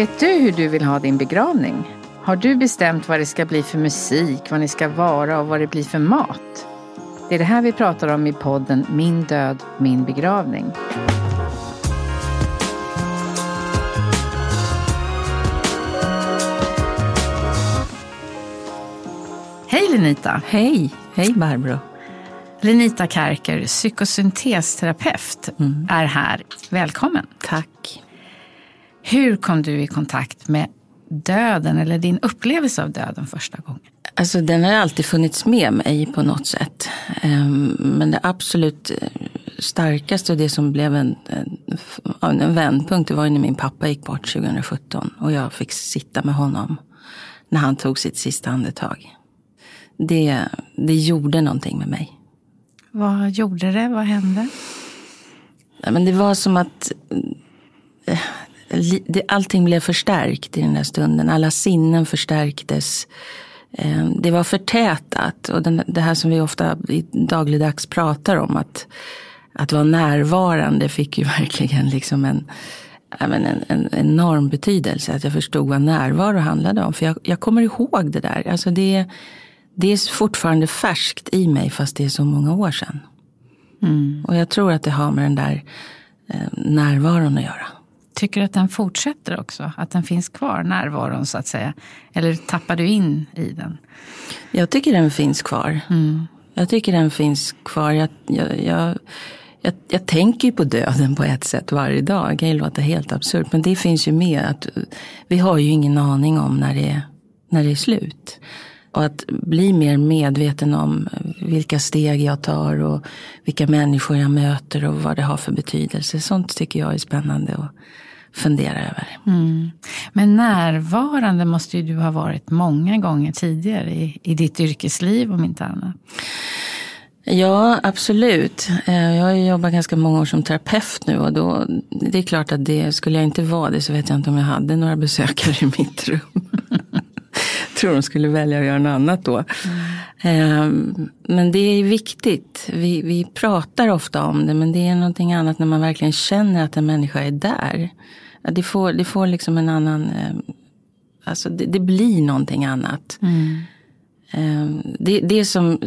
Vet du hur du vill ha din begravning? Har du bestämt vad det ska bli för musik, vad ni ska vara och vad det blir för mat? Det är det här vi pratar om i podden Min död, min begravning. Hej Lenita! Hej! Hej Barbro! Lenita Kärker, psykosyntesterapeut, mm. är här. Välkommen! Tack! Hur kom du i kontakt med döden eller din upplevelse av döden första gången? Alltså den har alltid funnits med mig på något sätt. Ehm, men det absolut eh, starkaste och det som blev en, en, en vändpunkt det var när min pappa gick bort 2017 och jag fick sitta med honom när han tog sitt sista andetag. Det, det gjorde någonting med mig. Vad gjorde det? Vad hände? men det var som att eh, allting blev förstärkt i den där stunden. Alla sinnen förstärktes. Eh, det var förtätat. Och det här som vi ofta dagligdags pratar om. Att, att vara närvarande fick ju verkligen liksom en, en, en, enorm betydelse. Att jag förstod vad närvaro handlade om. För jag, jag kommer ihåg det där. Alltså det, det är fortfarande färskt i mig fast det är så många år sedan. Mm. Och jag tror att det har med den där eh, närvaron att göra. Tycker du att den fortsätter också? Att den finns kvar, närvaron så att säga? Eller tappar du in i den? Jag tycker den finns kvar. Mm. Jag tycker den finns kvar. Jag, jag, jag, jag, jag tänker på döden på ett sätt varje dag. Det kan låta helt absurt. Men det finns ju med att vi har ju ingen aning om när det, när det är slut. Och att bli mer medveten om vilka steg jag tar och vilka människor jag möter och vad det har för betydelse. Sånt tycker jag är spännande att fundera över. Mm. Men närvarande måste ju du ha varit många gånger tidigare i, i ditt yrkesliv om inte annat. Ja, absolut. Eh, jag har jobbat ganska många år som terapeut nu och då, det är klart att det, skulle jag inte vara det så vet jag inte om jag hade några besökare i mitt rum. tror de skulle välja att göra något annat då. Mm. Men det är viktigt. Vi, vi pratar ofta om det men det är någonting annat när man verkligen känner att en människa är där. Det får, det får liksom en annan, eh, alltså det, det blir någonting annat. Mm. Det, det som,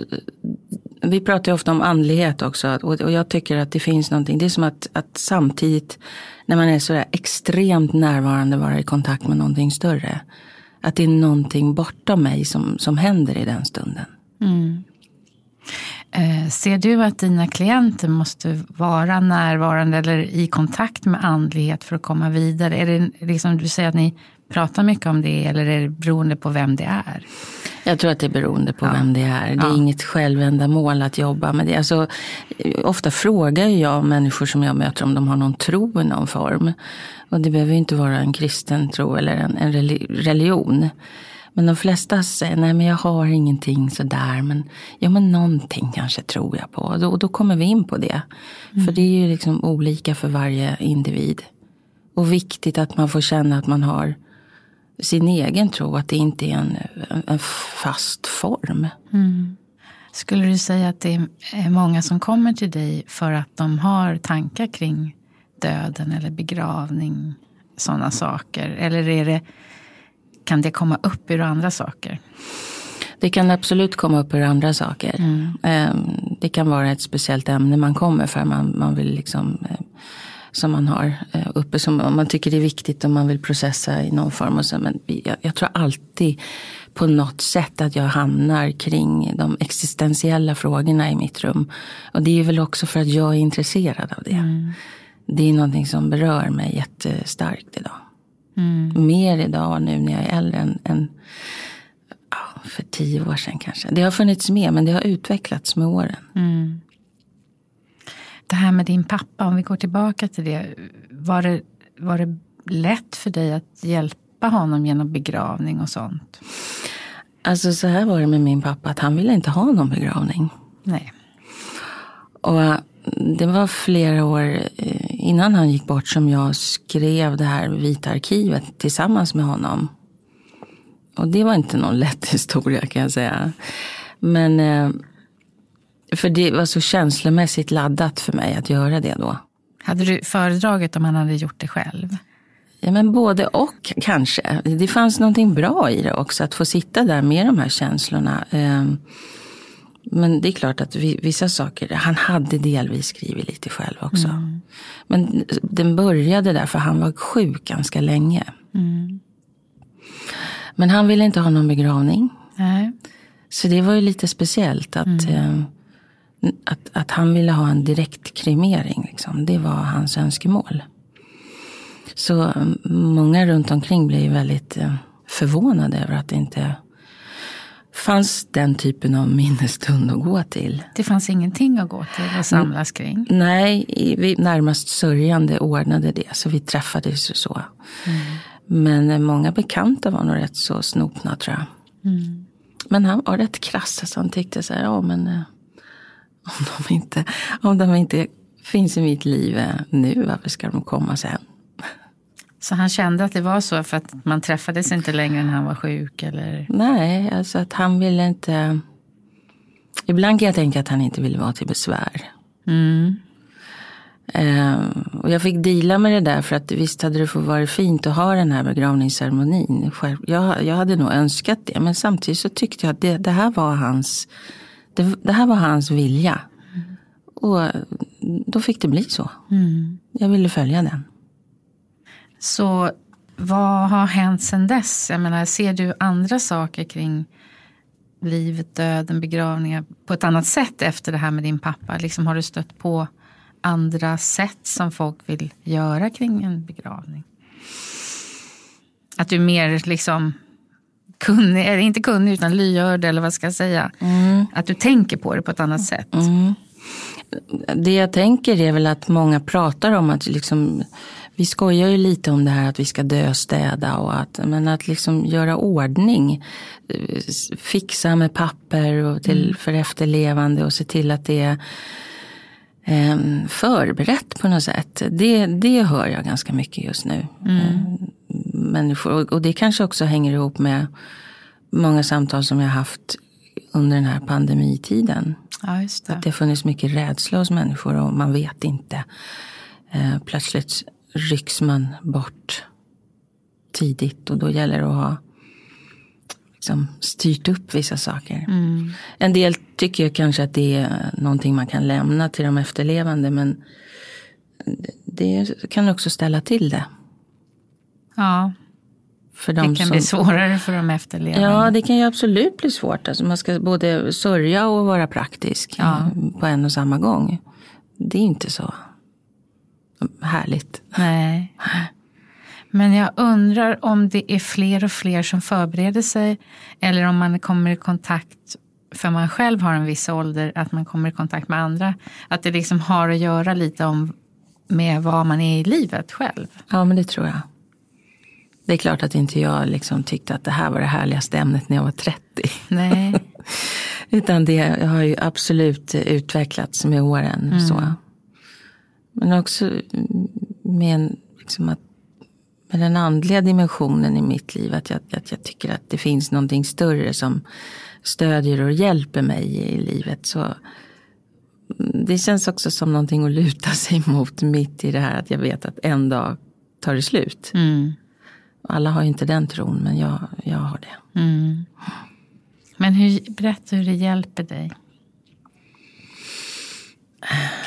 vi pratar ju ofta om andlighet också och jag tycker att det finns någonting. Det är som att, att samtidigt när man är sådär extremt närvarande vara i kontakt med någonting större. Att det är någonting bortom mig som, som händer i den stunden. Mm. Eh, ser du att dina klienter måste vara närvarande eller i kontakt med andlighet för att komma vidare? Är det liksom du säger att ni pratar mycket om det eller är det beroende på vem det är? Jag tror att det är beroende på ja. vem det är. Det är ja. inget självändamål att jobba med det. Alltså, ofta frågar jag människor som jag möter om de har någon tro i någon form. Och det behöver inte vara en kristen tro eller en, en religion. Men de flesta säger, nej men jag har ingenting sådär. Men, ja men någonting kanske tror jag på. Och då, då kommer vi in på det. Mm. För det är ju liksom olika för varje individ. Och viktigt att man får känna att man har sin egen tro. Att det inte är en, en fast form. Mm. Skulle du säga att det är många som kommer till dig för att de har tankar kring döden eller begravning? Sådana saker. Eller är det kan det komma upp ur andra saker? Det kan absolut komma upp ur andra saker. Mm. Ehm, det kan vara ett speciellt ämne man kommer för. Man, man vill liksom, eh, som man har eh, uppe, som man tycker det är viktigt och man vill processa i någon form. Och så, men jag, jag tror alltid på något sätt att jag hamnar kring de existentiella frågorna i mitt rum. Och det är väl också för att jag är intresserad av det. Mm. Det är någonting som berör mig jättestarkt idag. Mm. Mer idag nu när jag är äldre än, än för tio år sedan kanske. Det har funnits med men det har utvecklats med åren. Mm. Det här med din pappa, om vi går tillbaka till det. Var det, var det lätt för dig att hjälpa honom genom begravning och sånt? Alltså så här var det med min pappa, att han ville inte ha någon begravning. Nej. Och eh, det var flera år eh, innan han gick bort som jag skrev det här vita arkivet tillsammans med honom. Och det var inte någon lätt historia kan jag säga. Men eh, för det var så känslomässigt laddat för mig att göra det då. Hade du föredragit om han hade gjort det själv? Ja, men både och kanske. Det fanns någonting bra i det också, att få sitta där med de här känslorna. Ehm, men det är klart att vissa saker, han hade delvis skrivit lite själv också. Mm. Men den började där för han var sjuk ganska länge. Mm. Men han ville inte ha någon begravning. Nej. Så det var ju lite speciellt att, mm. Att, att han ville ha en direkt kremering. Liksom. Det var hans önskemål. Så mm, många runt omkring blev väldigt eh, förvånade över att det inte fanns den typen av minnesstund att gå till. Det fanns ingenting att gå till och samlas kring? Nej, vi närmast sörjande ordnade det. Så vi träffades och så. Mm. Men eh, många bekanta var nog rätt så snopna tror jag. Mm. Men han var rätt krass. Så han tyckte så här, ja men eh, om de inte, om de inte finns i mitt liv nu, varför ska de komma sen? Så han kände att det var så för att man träffades inte längre när han var sjuk? Eller? Nej, alltså att han ville inte... Ibland kan jag tänka att han inte ville vara till besvär. Mm. Uh, och jag fick dela med det där för att visst hade det fått vara fint att ha den här begravningsceremonin. Jag, jag hade nog önskat det men samtidigt så tyckte jag att det, det här var hans det, det, här var hans vilja. Och då fick det bli så. Mm. Jag ville följa den. Så vad har hänt sedan dess? Jag menar, ser du andra saker kring livet, döden, begravningar på ett annat sätt efter det här med din pappa? Liksom, har du stött på andra sätt som folk vill göra kring en begravning? Att du mer liksom kunnig, eller inte kunnig utan lyhörd eller vad ska jag säga? Mm. Att du tänker på det på ett annat sätt. Mm. Det jag tänker är väl att många pratar om att liksom vi skojar ju lite om det här att vi ska döstäda och att, men att liksom göra ordning. Fixa med papper och till, mm. för efterlevande och se till att det är eh, förberett på något sätt. Det, det hör jag ganska mycket just nu. Mm. Människor, och det kanske också hänger ihop med många samtal som jag haft under den här pandemitiden. Ja, just det. Att det har funnits mycket rädsla hos människor och man vet inte. Eh, plötsligt rycks man bort tidigt och då gäller det att ha liksom, styrt upp vissa saker. Mm. En del tycker jag kanske att det är någonting man kan lämna till de efterlevande men det kan också ställa till det. Ja, för de det kan som, bli svårare för de efterlevande. Ja, det kan ju absolut bli svårt. Alltså man ska både sörja och vara praktisk ja. på en och samma gång. Det är inte så härligt. Nej. Men jag undrar om det är fler och fler som förbereder sig. Eller om man kommer i kontakt, för man själv har en viss ålder, att man kommer i kontakt med andra. Att det liksom har att göra lite om med vad man är i livet själv. Ja, men det tror jag. Det är klart att inte jag liksom tyckte att det här var det härligaste ämnet när jag var 30. Nej. Utan det har ju absolut utvecklats med åren. Mm. Så. Men också med, en, liksom att, med den andliga dimensionen i mitt liv. Att jag, att jag tycker att det finns någonting större som stödjer och hjälper mig i livet. Så det känns också som någonting att luta sig mot mitt i det här att jag vet att en dag tar det slut. Mm. Alla har ju inte den tron men jag, jag har det. Mm. Men hur, berätta hur det hjälper dig.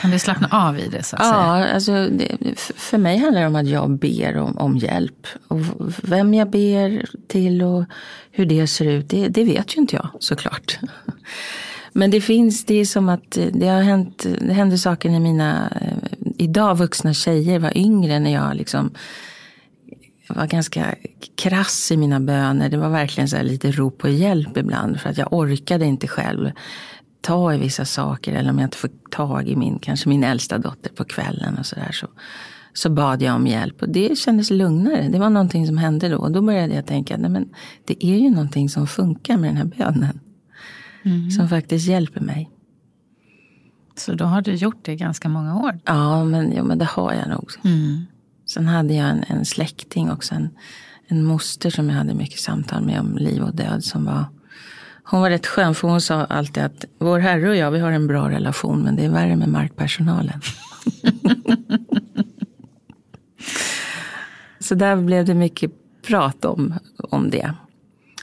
Kan du slappna av i det? Så att ja, säga? Alltså, det, för mig handlar det om att jag ber om, om, hjälp. Och vem jag ber till och hur det ser ut, det, det vet ju inte jag såklart. Men det finns, det är som att det har hänt, det hände saker när mina eh, idag vuxna tjejer var yngre när jag liksom var ganska krass i mina böner. Det var verkligen så lite rop på hjälp ibland. För att jag orkade inte själv ta i vissa saker. Eller om jag inte får tag i min, kanske min äldsta dotter på kvällen och sådär. Så, så bad jag om hjälp. Och det kändes lugnare. Det var någonting som hände då. Och då började jag tänka, nej men det är ju någonting som funkar med den här bönen. Mm. Som faktiskt hjälper mig. Så då har du gjort det i ganska många år? Ja, men, ja, men det har jag nog. Mm. Sen hade jag en, en släkting också. En, en moster som jag hade mycket samtal med om liv och död. Som var, hon var rätt skön för hon sa alltid att vår herre och jag vi har en bra relation men det är värre med markpersonalen. Så där blev det mycket prat om, om det.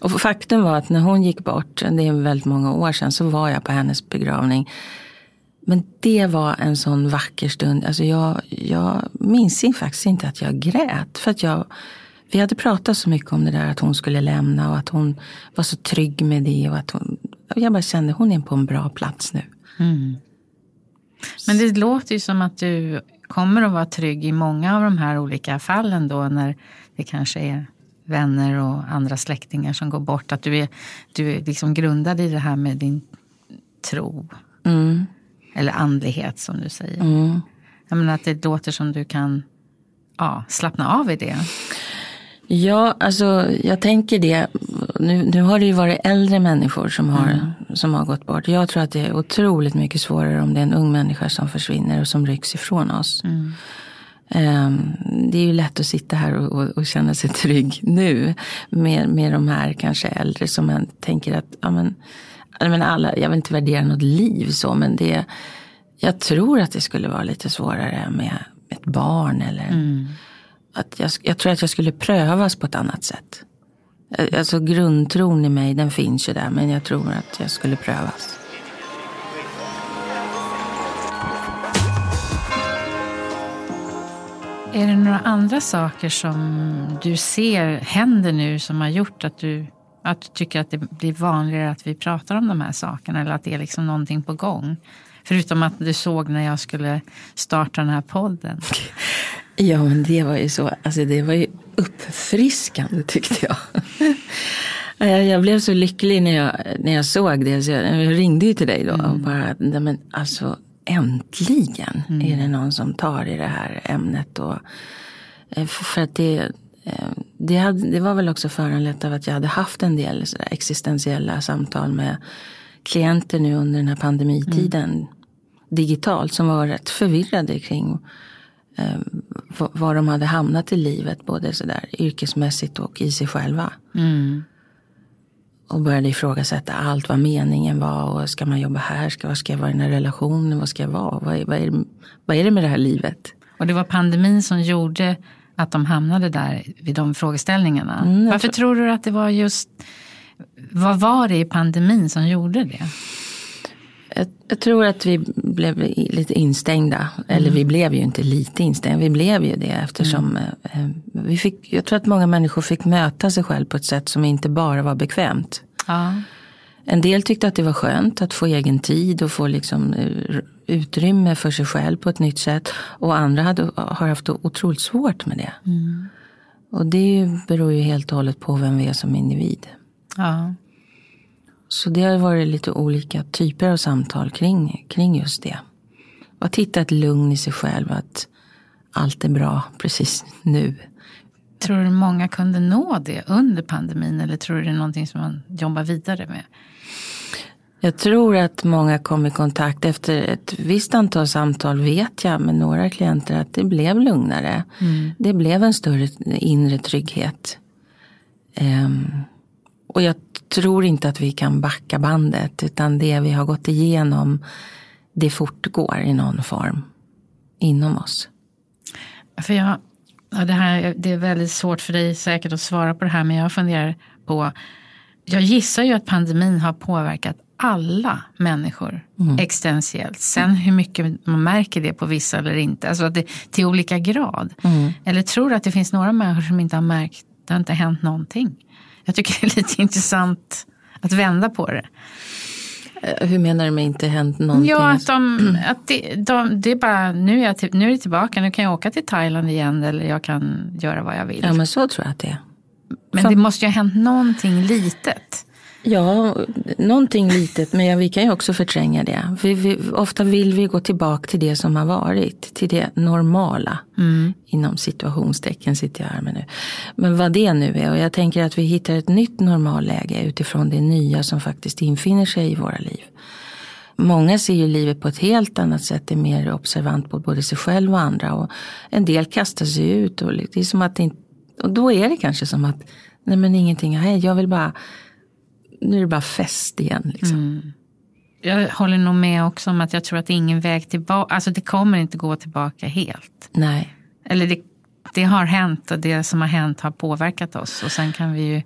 Och faktum var att när hon gick bort, det är väldigt många år sedan, så var jag på hennes begravning. Men det var en sån vacker stund. Alltså jag, jag minns faktiskt inte att jag grät. För att jag, vi hade pratat så mycket om det där att hon skulle lämna och att hon var så trygg med det. Och att hon, jag bara kände hon är på en bra plats nu. Mm. Men det låter ju som att du kommer att vara trygg i många av de här olika fallen då när det kanske är vänner och andra släktingar som går bort. Att du är, du är liksom grundad i det här med din tro. Mm. Eller andlighet som du säger. Mm. Jag menar att det låter som du kan ja, slappna av i det. Ja, alltså jag tänker det. Nu, nu har det ju varit äldre människor som har, mm. som har gått bort. Jag tror att det är otroligt mycket svårare om det är en ung människa som försvinner och som rycks ifrån oss. Mm. Um, det är ju lätt att sitta här och, och, och, känna sig trygg nu med, med de här kanske äldre som man tänker att ja, men, jag, menar alla, jag vill inte värdera något liv så men det, jag tror att det skulle vara lite svårare med ett barn eller mm att jag, jag, tror att jag skulle prövas på ett annat sätt. Eh, alltså grundtron i mig den finns ju där men jag tror att jag skulle prövas. Är det några andra saker som du ser händer nu som har gjort att du, att du tycker att det blir vanligare att vi pratar om de här sakerna eller att det är liksom någonting på gång? Förutom att du såg när jag skulle starta den här podden. Ja, men det var ju så. Alltså det var ju uppfriskande tyckte jag. Jag blev så lycklig när jag, när jag såg det. Så jag, jag ringde ju till dig då. Mm. Och bara, men alltså äntligen mm. är det någon som tar i det här ämnet. Och, eh, för att det, eh, det, hade, det var väl också föranlett av att jag hade haft en del existentiella samtal med klienter nu under den här pandemitiden. Mm. Digitalt som var rätt förvirrade kring eh, var de hade hamnat i livet. Både sådär yrkesmässigt och i sig själva. Mm. Och började ifrågasätta allt vad meningen var. Och ska man jobba här? Ska, vad ska jag vara i den här relationen? Vad ska jag vara? Vad är, vad, är, vad är det med det här livet? Och det var pandemin som gjorde att de hamnade där vid de frågeställningarna. Mm, Varför tror... tror du att det var just vad var det i pandemin som gjorde det? Jag, jag, tror att vi blev lite instängda. Mm. Eller vi blev ju inte lite instängda, vi blev ju det eftersom mm. eh, vi fick, jag tror att många människor fick möta sig själv på ett sätt som inte bara var bekvämt. Ja. En del tyckte att det var skönt att få egen tid och få liksom eh, utrymme för sig själv på ett nytt sätt. Och andra hade, har haft otroligt svårt med det. Mm. Och det beror ju helt och hållet på vem vi är som individ. Ja. Så det har varit lite olika typer av samtal kring, kring just det. Och att hitta ett lugn i sig själv, att allt är bra precis nu. Tror du många kunde nå det under pandemin eller tror du det är någonting som man jobbar vidare med? Jag tror att många kom i kontakt efter ett visst antal samtal vet jag med några klienter att det blev lugnare. Mm. Det blev en större inre trygghet. Um, och jag tror inte att vi kan backa bandet utan det vi har gått igenom det fortgår i någon form inom oss. För jag, ja, det, här, det är väldigt svårt för dig säkert att svara på det här men jag funderar på jag gissar ju att pandemin har påverkat alla människor mm. existentiellt. Sen hur mycket man märker det på vissa eller inte. Alltså det, till olika grad. Mm. Eller tror du att det finns några människor som inte har märkt, det har inte hänt någonting. Jag tycker det är lite intressant att vända på det. Eh, Hur menar du med inte hänt någonting? Ja, att, de, att det, de, det är bara, nu är, jag, nu är det tillbaka, nu kan jag åka till Thailand igen eller jag kan göra vad jag vill. Ja men så tror jag att det är. men det måste ju ha hänt någonting litet. Ja, någonting litet, men vi kan ju också förtränga det. Vi, vi, ofta vill vi gå tillbaka till det som har varit, till det normala. Inom situationstecken sitter jag här med nu. Men vad det nu är, och jag tänker att vi hittar ett nytt normalläge utifrån det nya som faktiskt infinner sig i våra liv. Många ser ju livet på ett helt annat sätt, är mer observant på både sig själv och andra. Och en del kastar sig ut och det är som att det inte, och då är det kanske som att nej men ingenting har hänt, jag vill bara nu är det bara fest igen. Liksom. Jag håller nog med också om att jag tror att det är ingen väg tillbaka. Alltså det kommer inte gå tillbaka helt. Nej. Eller det, det har hänt och det som har hänt har påverkat oss. Och sen kan vi ju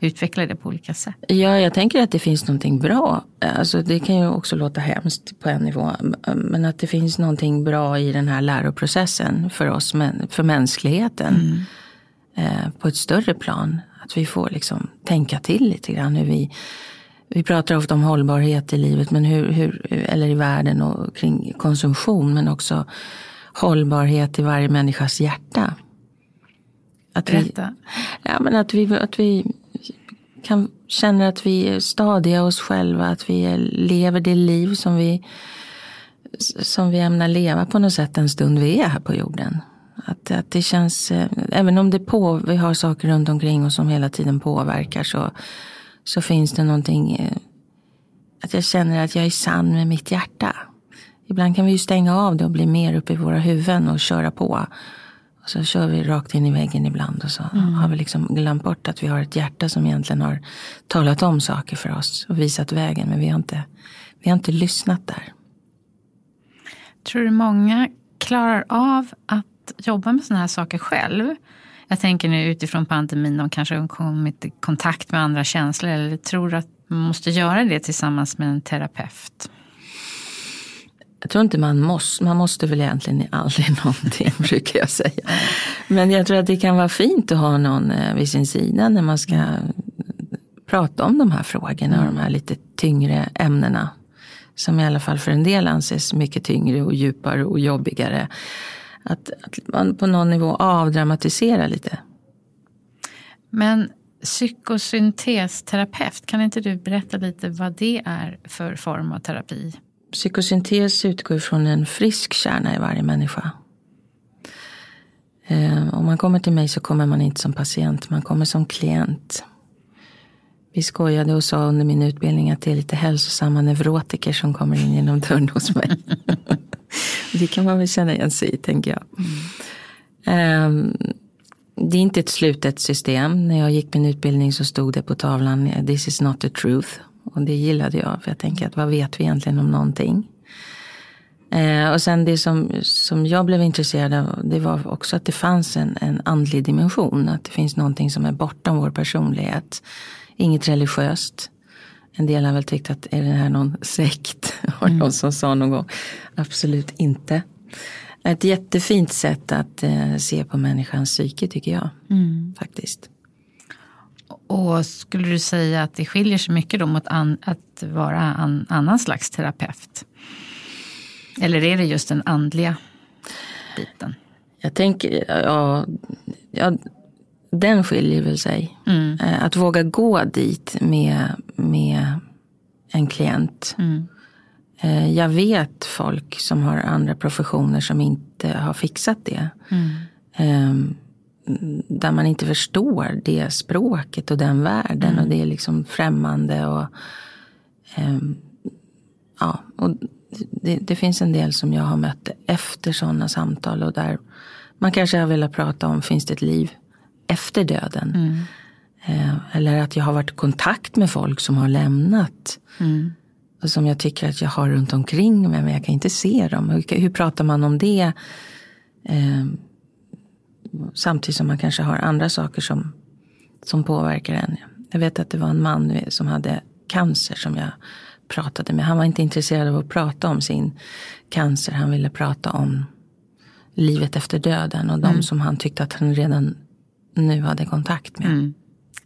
utveckla det på olika sätt. Ja, jag tänker att det finns någonting bra. Alltså, det kan ju också låta hemskt på en nivå. Men att det finns någonting bra i den här läroprocessen för oss, för mänskligheten. Eh, på ett större plan. Att vi får liksom tänka till lite grann. Hur vi, vi pratar ofta om hållbarhet i livet, men hur, hur, eller i världen och kring konsumtion. Men också hållbarhet i varje människas hjärta. Att vi, Berätta. Ja, men att vi, att vi kan känna att vi är stadiga oss själva. Att vi lever det liv som vi, som vi ämnar leva på något sätt en stund vi är här på jorden. Att, att det känns, eh, även om det på, vi har saker runt omkring oss som hela tiden påverkar så, så finns det någonting, eh, att jag känner att jag är sann med mitt hjärta. Ibland kan vi ju stänga av det och bli mer uppe i våra huvuden och köra på. Och så kör vi rakt in i väggen ibland och så har vi liksom glömt bort att vi har ett hjärta som egentligen har talat om saker för oss och visat vägen. Men vi har inte, vi har inte lyssnat där. Tror du många klarar av att jobba med sådana här saker själv? Jag tänker nu utifrån pandemin, de kanske har kommit i kontakt med andra känslor. Eller tror du att man måste göra det tillsammans med en terapeut? Jag tror inte man måste, man måste väl egentligen aldrig någonting brukar jag säga. Men jag tror att det kan vara fint att ha någon eh, vid sin sida när man ska prata om de här frågorna och de här lite tyngre ämnena. Som i alla fall för en del anses mycket tyngre och djupare och jobbigare. Att, att man på någon nivå avdramatiserar lite. Men psykosyntesterapeut, kan inte du berätta lite vad det är för form av terapi? Psykosyntes utgår från en frisk kärna i varje människa. Eh, om man kommer till mig så kommer man inte som patient, man kommer som klient. Vi skojade och sa under min utbildning att det är lite hälsosamma neurotiker som kommer in genom dörren hos mig. det kan man väl känna igen sig i, tänker jag. Eh, det är inte ett slutet system. När jag gick min utbildning så stod det på tavlan This is not the truth. Och det gillade jag. För jag tänker att vad vet vi egentligen om någonting? Eh, och sen det som, som jag blev intresserad av. Det var också att det fanns en, en andlig dimension. Att det finns någonting som är bortom vår personlighet. Inget religiöst. En del har väl tyckt att är det här någon sekt? Var det någon som sa någon gång. Absolut inte. Ett jättefint sätt att eh, se på människans psyke tycker jag. Faktiskt. Och skulle du säga att det skiljer sig mycket då mot an, att vara en annan slags terapeut? Eller är det just den andliga biten? Jag tänker, ja, ja den skiljer väl sig. Eh, Att våga gå dit med, med en klient. Eh, Jag vet folk som har andra professioner som inte har fixat det. Eh, Där man inte förstår det språket och den världen. Och det är liksom främmande. Och, ehm, ja, och det, det finns en del som jag har mött efter sådana samtal. Och där man kanske har velat prata om, finns det ett liv efter döden? Eh, eller att jag har varit i kontakt med folk som har lämnat. Och som jag tycker att jag har runt omkring mig, men jag kan inte se dem. Hur, hur pratar man om det? Eh, samtidigt som man kanske har andra saker som, som påverkar en. Jag vet att det var en man som hade cancer som jag pratade med. Han var inte intresserad av att prata om sin cancer. Han ville prata om livet efter döden och de som han tyckte att han redan nu hade kontakt med.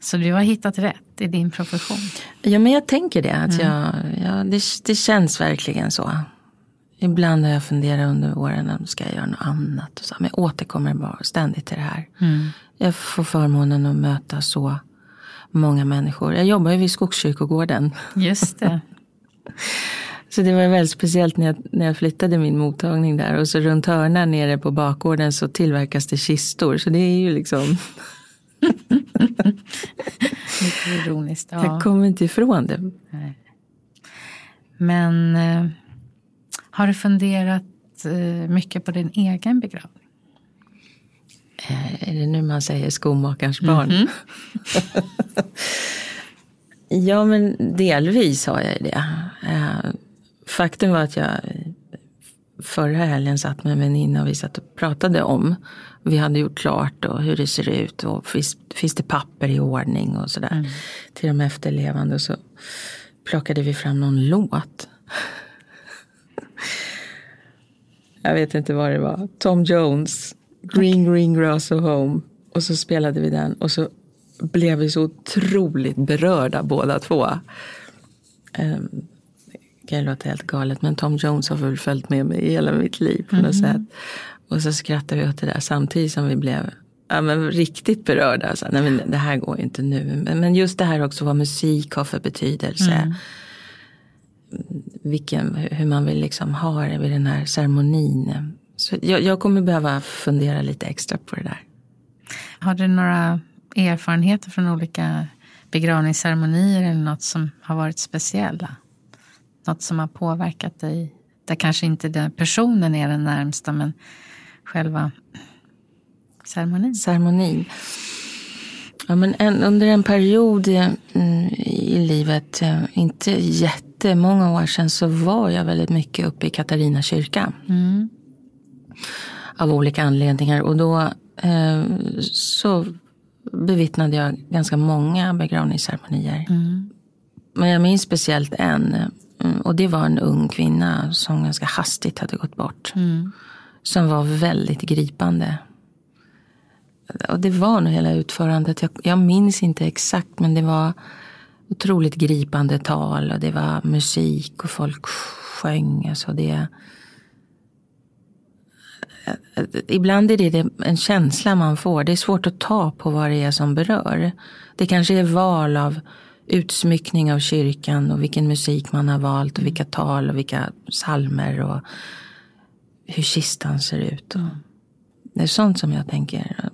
Så du har hittat rätt i din profession? Ja, men jag tänker det. Att jag, ja, det, det känns verkligen så. Ibland har jag funderat under åren om ska jag göra något annat. Och så, men jag återkommer bara ständigt till det här. Mm. Jag får förmånen att möta så många människor. Jag jobbar ju vid Skogskyrkogården. Just det. Så det var väldigt speciellt när jag, när jag flyttade min mottagning där. Och så runt hörnan nere på bakgården så tillverkas det kistor. Så det är ju liksom... Lite ironiskt. Ja. Jag kommer inte ifrån det. Nej. Men eh, har du funderat eh, mycket på din egen begravning? Eh, Är det nu man säger skomakarens barn? ja, men delvis har jag det. Faktum var att jag förra helgen satt med en väninna och vi satt och pratade om vi hade gjort klart och hur det ser ut och finns, finns det papper i ordning och sådär Mm. till de efterlevande. Och så plockade vi fram någon låt. Jag vet inte vad det var. Tom Jones, Green Green Grass of Home. Och så spelade vi den och så blev vi så otroligt berörda båda två. Um, det låta helt galet men Tom Jones har väl följt med mig i hela mitt liv på något sätt. Och så skrattade vi åt det där samtidigt som vi blev ja, men riktigt berörda. Så, nej, men det här går inte nu. Men, men just det här också vad musik har för betydelse. Vilken, hur man vill liksom ha det vid den här ceremonin. Så jag, jag kommer behöva fundera lite extra på det där. Har du några erfarenheter från olika begravningsceremonier eller något som har varit speciella? Något som har påverkat dig? Där kanske inte den personen är den närmsta men själva ceremonin. Ceremonin. Ja, men en, under en period eh, mm, i livet, eh, inte jättemånga år sedan, så var jag väldigt mycket uppe i Katarina kyrka. Mm. Av olika anledningar. Och då eh, så bevittnade jag ganska många begravningsceremonier. Mm. Men jag minns speciellt en. Mm, Och det var en ung kvinna som ganska hastigt hade gått bort. Mm. Som var väldigt gripande. Och det var nog hela utförandet. Jag, jag minns inte exakt men det var otroligt gripande tal. Och det var musik och folk sjöng. Alltså det, Ibland är det en känsla man får. Det är svårt att ta på vad det är som berör. Det kanske är val av utsmyckning av kyrkan och vilken musik man har valt och vilka tal och vilka salmer och hur kistan ser ut. Och det är sånt som jag tänker,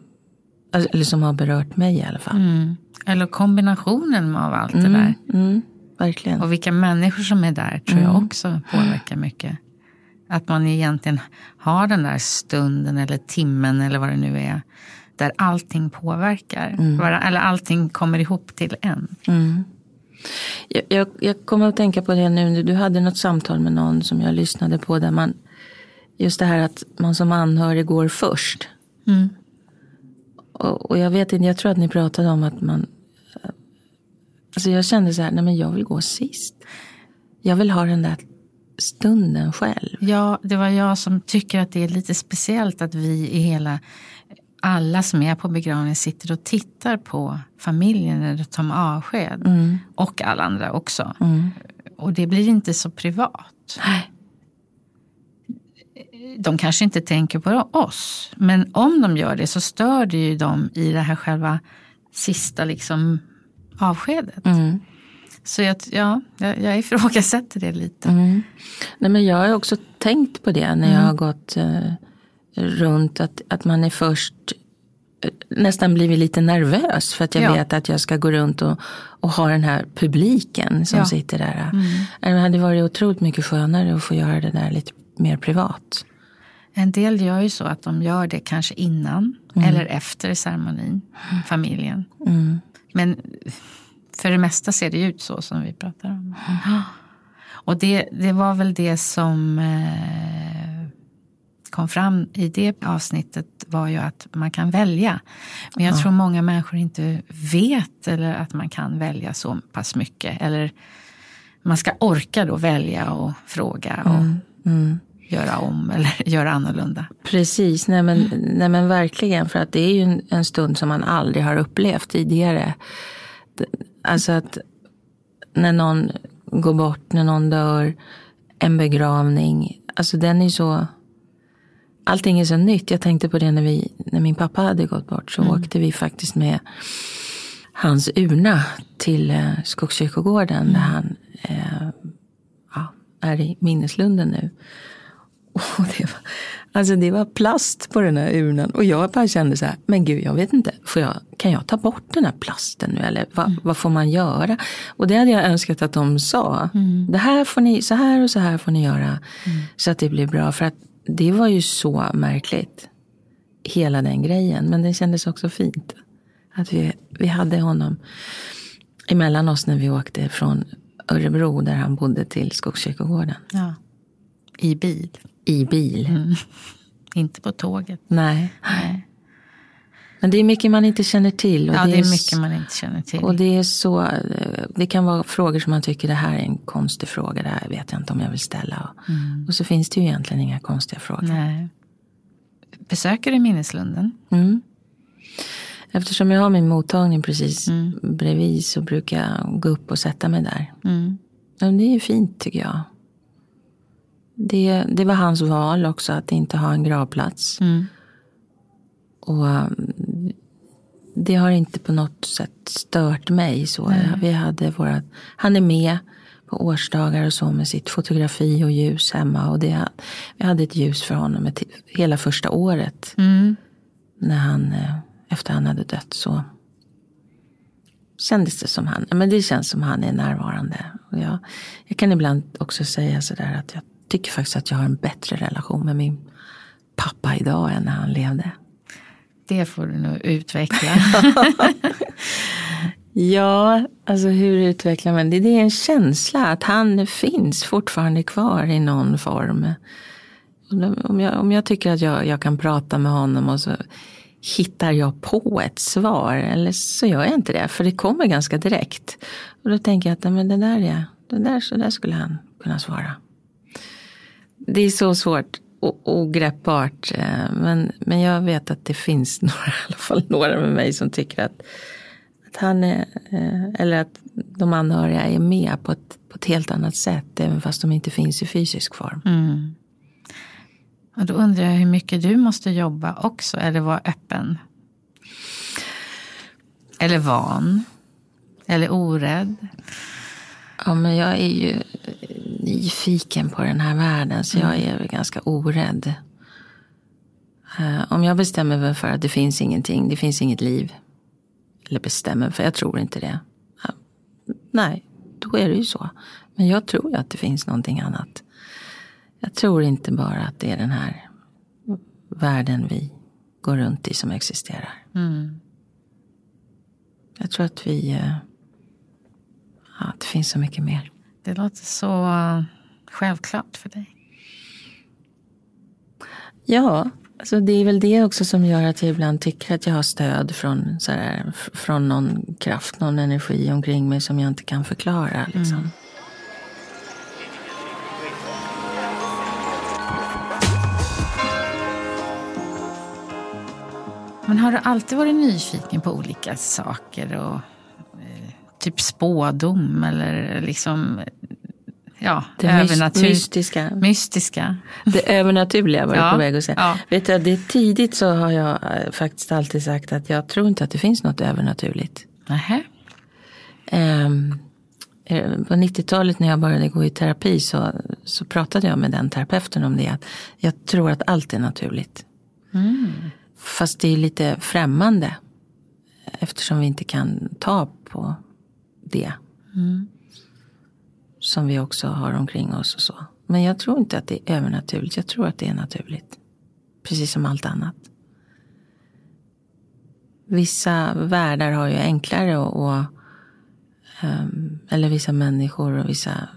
eller som har berört mig i alla fall. Mm. Eller kombinationen av allt det där. Mm, verkligen. Och vilka människor som är där tror jag också påverkar mycket. Att man egentligen har den där stunden eller timmen eller vad det nu är. Där allting påverkar. Bara- Eller allting kommer ihop till en. Jag, jag, jag kommer att tänka på det nu. Du hade något samtal med någon som jag lyssnade på. Där man, just det här att man som anhörig går först. Mm. Och, och jag vet inte, jag tror att ni pratade om att man... Alltså jag kände så här, nej men jag vill gå sist. Jag vill ha den där stunden själv. Ja, det var jag som tycker att det är lite speciellt att vi i hela alla som är på begravningen sitter och tittar på familjen när de tar avsked. Och alla andra också. Och det blir inte så privat. Nej. De kanske inte tänker på oss. Men om de gör det så stör det ju dem i det här själva sista liksom avskedet. Mm. Så jag, ja, jag, jag ifrågasätter det lite. Nej, men jag har också tänkt på det när jag har gått eh, runt. Att, att man är först eh, nästan blivit lite nervös. För att jag Ja. vet att jag ska gå runt och, och ha den här publiken som Ja. sitter där. Det hade varit otroligt mycket skönare att få göra det där lite mer privat. En del gör ju så att de gör det kanske innan eller efter ceremonin, familjen. Men för det mesta ser det ut så som vi pratar om. Och det, det var väl det som eh, kom fram i det avsnittet var ju att man kan välja. Men jag tror många människor inte vet eller att man kan välja så pass mycket. Eller man ska orka då välja och fråga. Och, göra om eller göra annorlunda. Precis, nej men, nej men verkligen. För att det är ju en, en stund som man aldrig har upplevt tidigare. Alltså att när någon går bort, när någon dör, en begravning. Alltså den är så... Allting är så nytt. Jag tänkte på det när, vi, när min pappa hade gått bort. Så mm. åkte vi faktiskt med hans urna till eh, Skogskyrkogården. Mm. Där han eh, ja, är i minneslunden nu. Och det, var, alltså det var plast på den här urnan. Och jag bara kände så här, men gud jag vet inte, får jag, kan jag ta bort den här plasten nu? Eller vad, mm. vad får man göra? Och det hade jag önskat att de sa. Mm. Det här får ni, så här och så här får ni göra. Mm. Så att det blir bra. För att det var ju så märkligt. Hela den grejen. Men det kändes också fint. Att vi, vi hade honom emellan oss när vi åkte från Örebro där han bodde till Skogskyrkogården. Ja. I bil. I bil. Mm. Inte på tåget. Nej. Nej. Men det är mycket man inte känner till. ja, det är mycket man inte känner till. Och det är så, det kan vara frågor som man tycker det här är en konstig fråga, det här vet jag inte om jag vill ställa. Mm. Och så finns det ju egentligen inga konstiga frågor. Nej. Besöker du minneslunden? Mm. Eftersom jag har min mottagning precis mm. bredvid så brukar jag gå upp och sätta mig där. Mm. det är ju fint tycker jag. Det, det var hans val också att inte ha en gravplats. Mm. Och um, det har inte på något sätt stört mig. Så vi hade våra, han är med på årsdagar och så med sitt fotografi och ljus hemma. Och det, vi hade ett ljus för honom hela första året. Mm. När han, eh, efter han hade dött så kändes det som han, men det känns som han är närvarande. Och jag, jag kan ibland också säga sådär att jag tycker faktiskt att jag har en bättre relation med min pappa idag än när han levde. Det får du nog utveckla. ja, alltså hur utvecklar man det? Det är en känsla att han finns fortfarande kvar i någon form. Om jag, om jag tycker att jag, jag kan prata med honom och så hittar jag på ett svar. Eller så gör jag inte det, för det kommer ganska direkt. Och då tänker jag att men det där är, det där, så där skulle han kunna svara det är så svårt ogreppbart. Eh, men, men jag vet att det finns några, i alla fall några med mig som tycker att, att han är, eh, eller att de anhöriga är med på ett, på ett helt annat sätt. Även fast de inte finns i fysisk form. Mm. Och då undrar jag hur mycket du måste jobba också, eller vara öppen. Eller van. Eller orädd. Ja, men jag är ju nyfiken på den här världen så jag mm. är ganska orädd. Uh, om jag bestämmer mig för att det finns ingenting, det finns inget liv. Eller bestämmer för jag tror inte det. Nej, då är det ju så. Men jag tror att det finns någonting annat. Jag tror inte bara att det är den här världen vi går runt i som existerar. Mm. Jag tror att vi uh, Ja, det finns så mycket mer. Det låter så uh, självklart för dig. Ja, alltså det är väl det också som gör att jag ibland tycker att jag har stöd från, så här, från någon kraft, någon energi omkring mig som jag inte kan förklara. Liksom. Mm. Men har du alltid varit nyfiken på olika saker och typ spådom eller liksom ja, det övernatur- mystiska. mystiska. Det övernaturliga var jag ja, på väg att säga. Ja. Vet du, det är tidigt så har jag eh, faktiskt alltid sagt att jag tror inte att det finns något övernaturligt. Nähä. Um, på 90-talet när jag började gå i terapi så, så pratade jag med den terapeuten om det. Att jag tror att allt är naturligt. Mm. Fast det är lite främmande. Eftersom vi inte kan ta på det. Mm. Som vi också har omkring oss och så. Men jag tror inte att det är övernaturligt. Jag tror att det är naturligt. Precis som allt annat. Vissa världar har ju enklare och, och um, eller vissa människor och vissa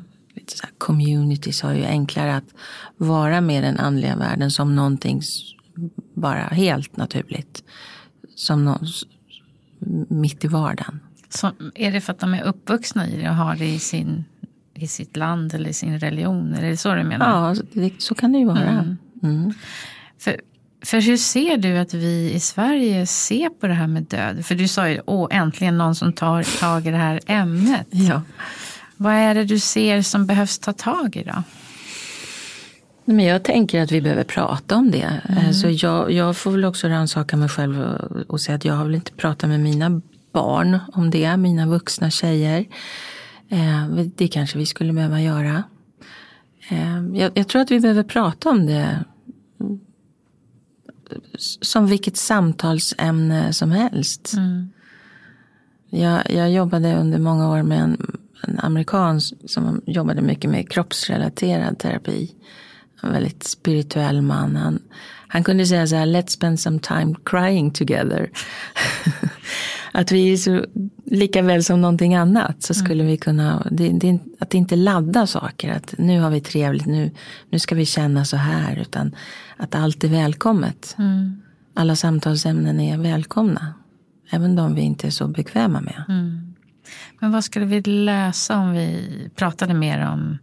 så communities har ju enklare att vara med den andliga världen som någonting bara helt naturligt. Som någon, mitt i vardagen. Så är det för att de är uppvuxna i det och har det i sin, i sitt land eller i sin religion? Är det så du menar? Ja, det, så kan det ju vara. Mm. Mm. För, för hur ser du att vi i Sverige ser på det här med död? För du sa ju, åh, äntligen någon som tar tag i det här ämnet. Ja. Vad är det du ser som behövs ta tag i då? Men jag tänker att vi behöver prata om det. Mm. Så jag, jag får väl också rannsaka mig själv och, och säga att jag har väl inte pratat med mina barn om det, mina vuxna tjejer. Eh, det kanske vi skulle behöva göra. Eh, jag, jag, tror att vi behöver prata om det som vilket samtalsämne som helst. Mm. Jag, jag jobbade under många år med en, en amerikan som jobbade mycket med kroppsrelaterad terapi. En väldigt spirituell man. Han, han kunde säga så här, let's spend some time crying together. att vi är så, lika väl som någonting annat så skulle mm. vi kunna, det, det, att inte ladda saker. Att nu har vi trevligt, nu, nu ska vi känna så här. Utan att allt är välkommet. Mm. Alla samtalsämnen är välkomna. Även de vi inte är så bekväma med. Mm. Men vad skulle vi lösa om vi pratade mer om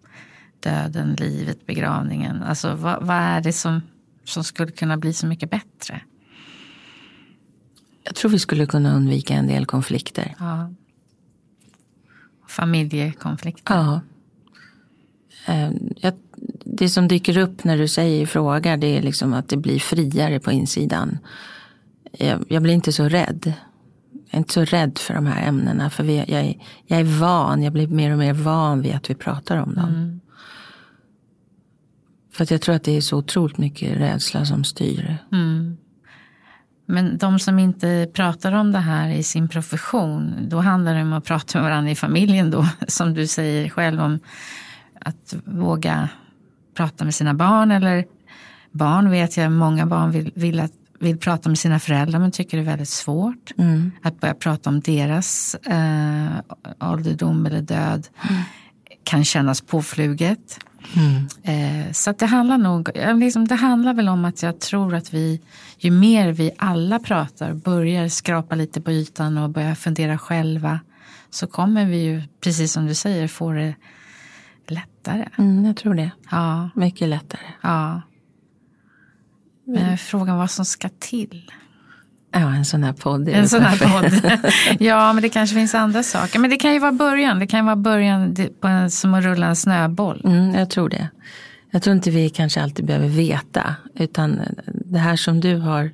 döden, livet, begravningen? Alltså vad, vad är det som, som skulle kunna bli så mycket bättre? Jag tror vi skulle kunna undvika en del konflikter. Ja. Familjekonflikter. Ja. Eh, det som dyker upp när du säger frågar det är liksom att det blir friare på insidan. Jag, jag blir inte så rädd. Jag är inte så rädd för de här ämnena. För vi, jag, är, jag är van, jag blir mer och mer van vid att vi pratar om dem. Mm. För att jag tror att det är så otroligt mycket rädsla som styr. Mm. Men de som inte pratar om det här i sin profession, då handlar det om att prata med varandra i familjen då, som du säger själv om att våga prata med sina barn eller barn vet jag, många barn vill, vill, att, vill prata med sina föräldrar men tycker det är väldigt svårt. Mm. Att börja prata om deras eh, ålderdom eller död mm. kan kännas påfluget. Mm. Eh, så det handlar nog, liksom, det handlar väl om att jag tror att vi, ju mer vi alla pratar, börjar skrapa lite på ytan och börjar fundera själva, så kommer vi ju, precis som du säger, få det lättare. Mm, jag tror det. Ja. Mycket lättare. Ja. Men frågan vad som ska till. Ja, en sån här podd. En sån här podd. ja, men det kanske finns andra saker. Men det kan ju vara början. Det kan ju vara början på en, som att rulla en snöboll. Mm, jag tror det. Jag tror inte vi kanske alltid behöver veta. Utan det här som du har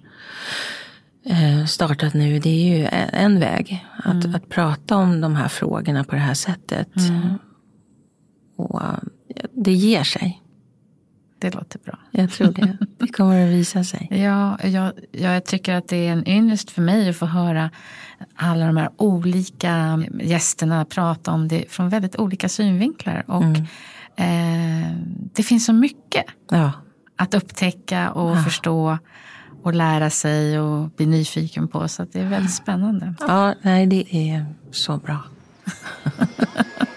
eh, startat nu, det är ju en väg. Att, mm. att prata om de här frågorna på det här sättet. Mm. Och det ger sig. Det låter bra. Jag tror det. Det kommer att visa sig. Ja, jag, jag tycker att det är en ynnest för mig att få höra alla de här olika gästerna prata om det från väldigt olika synvinklar. Och mm. eh, det finns så mycket ja. att upptäcka och ja. förstå och lära sig och bli nyfiken på. Så det är väldigt spännande. Ja, nej, det är så bra.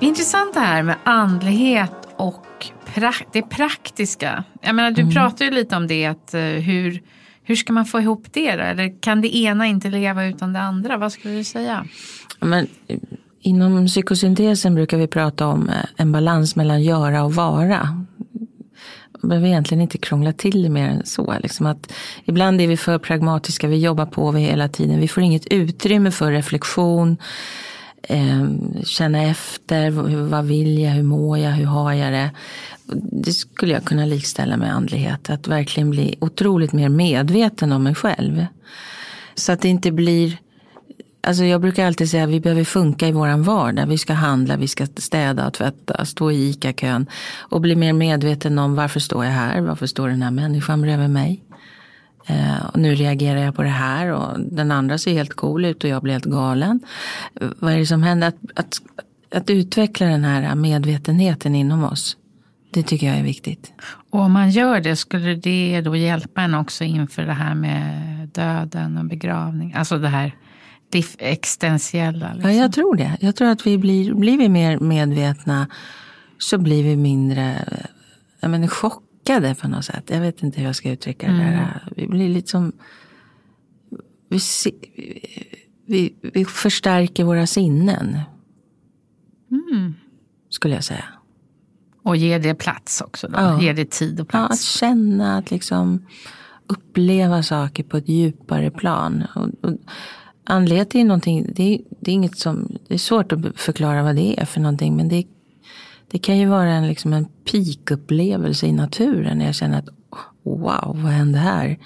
Intressant det här med andlighet och pra- det praktiska. Jag menar, du mm. pratar ju lite om det, att, uh, hur, hur ska man få ihop det? Då? Eller kan det ena inte leva utan det andra? Vad skulle du säga? Men, inom psykosyntesen brukar vi prata om eh, en balans mellan göra och vara. Man behöver egentligen inte krångla till det mer än så. Liksom att ibland är vi för pragmatiska, vi jobbar på vi hela tiden. Vi får inget utrymme för reflektion eh, känna efter, vad vill jag, hur mår jag, hur har jag det? Det skulle jag kunna likställa med andlighet, att verkligen bli otroligt mer medveten om mig själv. Så att det inte blir Alltså jag brukar alltid säga att vi behöver funka i våran vardag. Vi ska handla, vi ska städa och tvätta, stå i ICA-kön. Och bli mer medveten om varför står jag här? Varför står den här människan bredvid mig? Eh, och nu reagerar jag på det här och den andra ser helt cool ut och jag blir helt galen. Vad är det som händer? Att, att, att utveckla den här medvetenheten inom oss. Det tycker jag är viktigt. Och om man gör det, skulle det då hjälpa en också inför det här med döden och begravning? Alltså det här existentiella? Liksom. Ja, jag tror det. Jag tror att vi blir, blir vi mer medvetna så blir vi mindre jag menar, chock chockade på något sätt. Jag vet inte hur jag ska uttrycka mm. det där. Vi blir liksom vi, vi, vi förstärker våra sinnen. Skulle jag säga. Och ger det plats också då? Ja. Ger det tid och Ja, att plats? känna, att liksom uppleva saker på ett djupare plan. Och, och andlighet är någonting, det är, det är inget som, det är svårt att förklara vad det är för någonting. Men det, det kan ju vara en, liksom en peak-upplevelse i naturen. När jag känner att wow, vad hände här?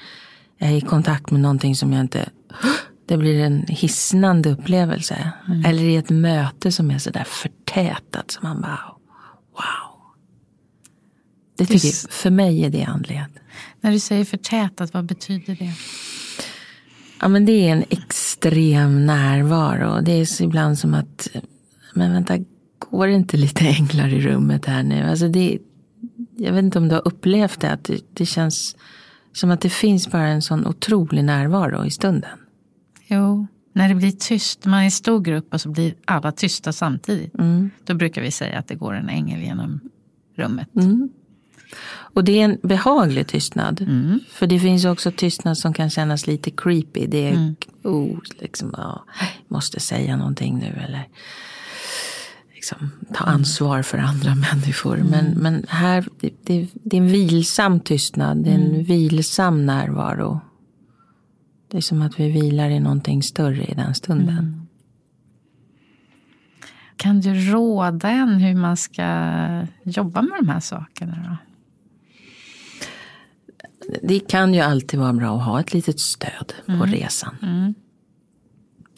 Jag är i kontakt med någonting som jag inte, det blir en hisnande upplevelse. Eller i ett möte som är sådär förtätat. Som man bara, wow. Det tycker, Just- för mig är det andlighet. När du säger förtätat, vad betyder det? Ja, men det är en extrem närvaro. Det är ibland som att, men vänta, går det inte lite änglar i rummet här nu? Alltså det, jag vet inte om du har upplevt det, att det, det känns som att det finns bara en sån otrolig närvaro i stunden. Jo, när det blir tyst, man är i stor grupp och så blir alla tysta samtidigt. Då brukar vi säga att det går en ängel genom rummet. Och det är en behaglig tystnad. För det finns också tystnad som kan kännas lite creepy. Det är, oh, liksom, ja, måste säga någonting nu eller liksom, ta ansvar för andra människor. Men, men här, det, det, det är en vilsam tystnad. Det är en vilsam närvaro. Det är som att vi vilar i någonting större i den stunden. Kan du råda en hur man ska jobba med de här sakerna? Då? Det kan ju alltid vara bra att ha ett litet stöd på resan.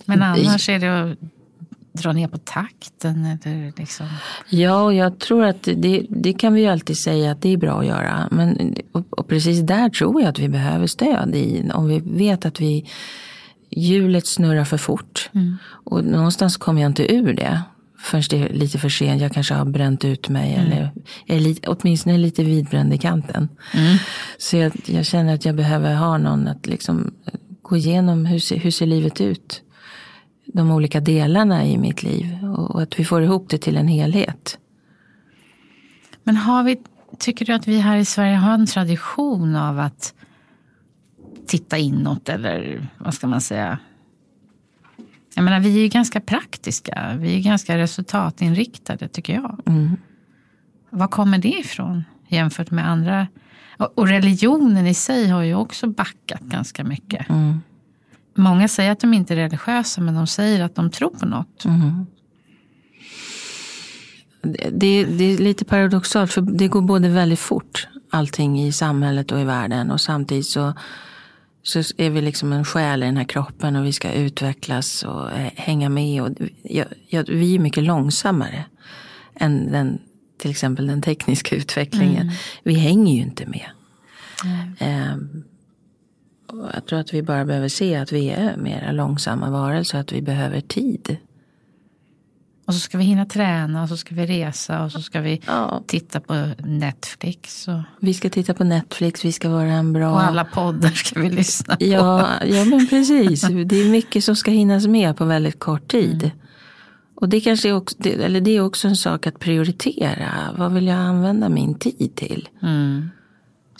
Men annars är det att dra ner på takten eller liksom... Ja, och jag tror att det, det kan vi ju alltid säga att det är bra att göra. Men, och, och precis där tror jag att vi behöver stöd. I, om vi vet att vi hjulet snurrar för fort. Och någonstans kommer jag inte ur det. Förrän det är lite för sent, jag kanske har bränt ut mig. Eller är lite, åtminstone lite vidbränd i kanten. Så jag, jag känner att jag behöver ha någon att liksom gå igenom hur, ser- hur ser livet ut. De olika delarna i mitt liv. Och, att vi får ihop det till en helhet. Men har vi, tycker du att vi här i Sverige har en tradition av att titta inåt eller vad ska man säga? Jag menar, vi är ju ganska praktiska. Vi är ganska resultatinriktade tycker jag. Var kommer det ifrån jämfört med andra? Och religionen i sig har ju också backat ganska mycket. Många säger att de inte är religiösa men de säger att de tror på något. Det, det, det är lite paradoxalt för det går både väldigt fort allting i samhället och i världen och samtidigt så, så är vi liksom en själ i den här kroppen och vi ska utvecklas och eh, hänga med. Och, ja, ja, vi är mycket långsammare än den, till exempel den tekniska utvecklingen. Vi hänger ju inte med. Ehm, och jag tror att vi bara behöver se att vi är mera långsamma varelser, att vi behöver tid. Och så ska vi hinna träna och så ska vi resa och så ska vi Ja. titta på Netflix. Och, Vi ska titta på Netflix, vi ska vara en bra... och alla poddar ska vi lyssna på. Ja, ja men precis. Det är mycket som ska hinnas med på väldigt kort tid. Och det kanske är också, eller det är också en sak att prioritera. Vad vill jag använda min tid till? Mm.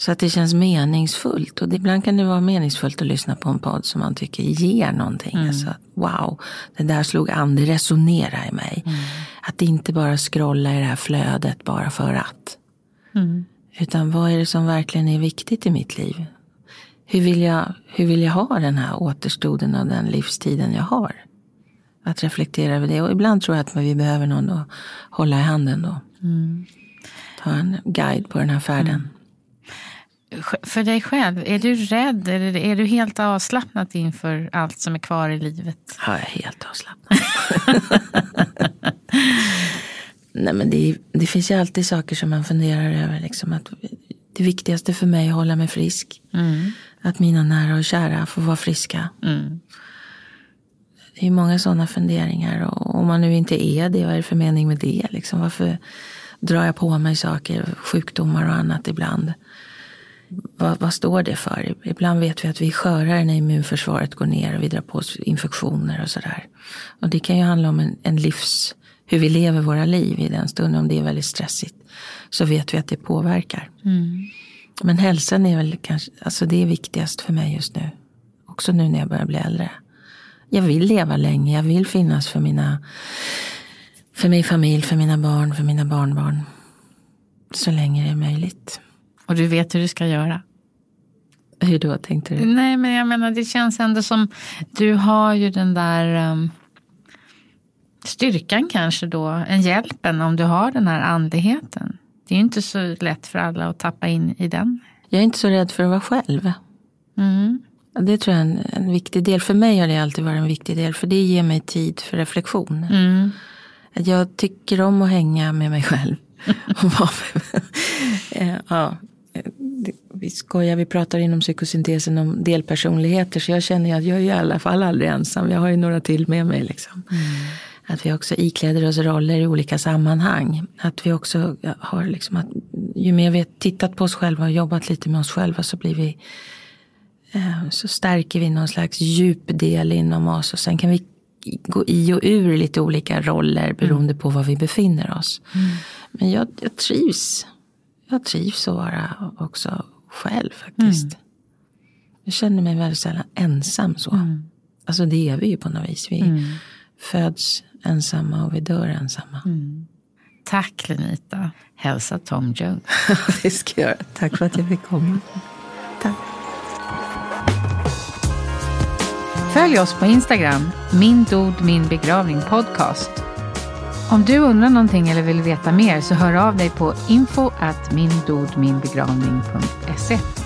Så att det känns meningsfullt. Och ibland kan det vara meningsfullt att lyssna på en podd som man tycker ger någonting. Alltså, att, wow, det där slog an, det resonerar i mig. Att inte bara scrolla i det här flödet bara för att. Utan vad är det som verkligen är viktigt i mitt liv? Hur vill jag, hur vill jag ha den här återstoden av den livstiden jag har? Att reflektera över det. Och ibland tror jag att vi behöver någon att hålla i handen då. Ta en guide på den här färden. För dig själv, är du rädd eller är du helt avslappnad inför allt som är kvar i livet? Ja, jag är helt avslappnad. Nej, men det, det finns ju alltid saker som man funderar över. Liksom, att det viktigaste för mig är att hålla mig frisk. Att mina nära och kära får vara friska. Det är många sådana funderingar. Och om man nu inte är det, vad är det för mening med det? Liksom, varför drar jag på mig saker, sjukdomar och annat ibland? Vad, vad står det för? Ibland vet vi att vi är skörare när immunförsvaret går ner och vi drar på oss infektioner och sådär. Och det kan ju handla om en, en livs, hur vi lever våra liv i den stunden. Om det är väldigt stressigt så vet vi att det påverkar. Men hälsan är väl kanske, alltså det är viktigast för mig just nu. Också nu när jag börjar bli äldre. Jag vill leva länge, jag vill finnas för mina för min familj, för mina barn, för mina barnbarn. Så länge det är möjligt. Och du vet hur du ska göra? Hur då tänkte du? Nej, men jag menar det känns ändå som du har ju den där um, styrkan kanske då, en hjälpen om du har den här andligheten. Det är ju inte så lätt för alla att tappa in i den. Jag är inte så rädd för att vara själv. Mm. Det tror jag är en, en viktig del. För mig har det alltid varit en viktig del. För det ger mig tid för reflektion. Mm. Jag tycker om att hänga med mig själv. Eh, ja, vi skojar, vi pratar inom psykosyntesen om delpersonligheter. Så jag känner att jag är i alla fall aldrig ensam. Jag har ju några till med mig. Liksom. Mm. Att vi också ikläder oss roller i olika sammanhang. Att vi också har liksom att ju mer vi har tittat på oss själva och jobbat lite med oss själva så blir vi eh, så stärker vi någon slags djup del inom oss och sen kan vi gå i och ur lite olika roller beroende mm. på var vi befinner oss. Mm. Men jag, jag trivs. Jag trivs att vara också själv faktiskt. Mm. Jag känner mig väldigt sällan ensam så. Mm. Alltså det är vi ju på något vis. Vi Mm. föds ensamma och vi dör ensamma. Mm. Tack Lenita. Hälsa Tom Jones. det ska jag göra. Tack för att jag fick komma. Tack. Följ oss på Instagram, min dod min begravning podcast. Om du undrar någonting eller vill veta mer så hör av dig på info at mindodminbegravning.se.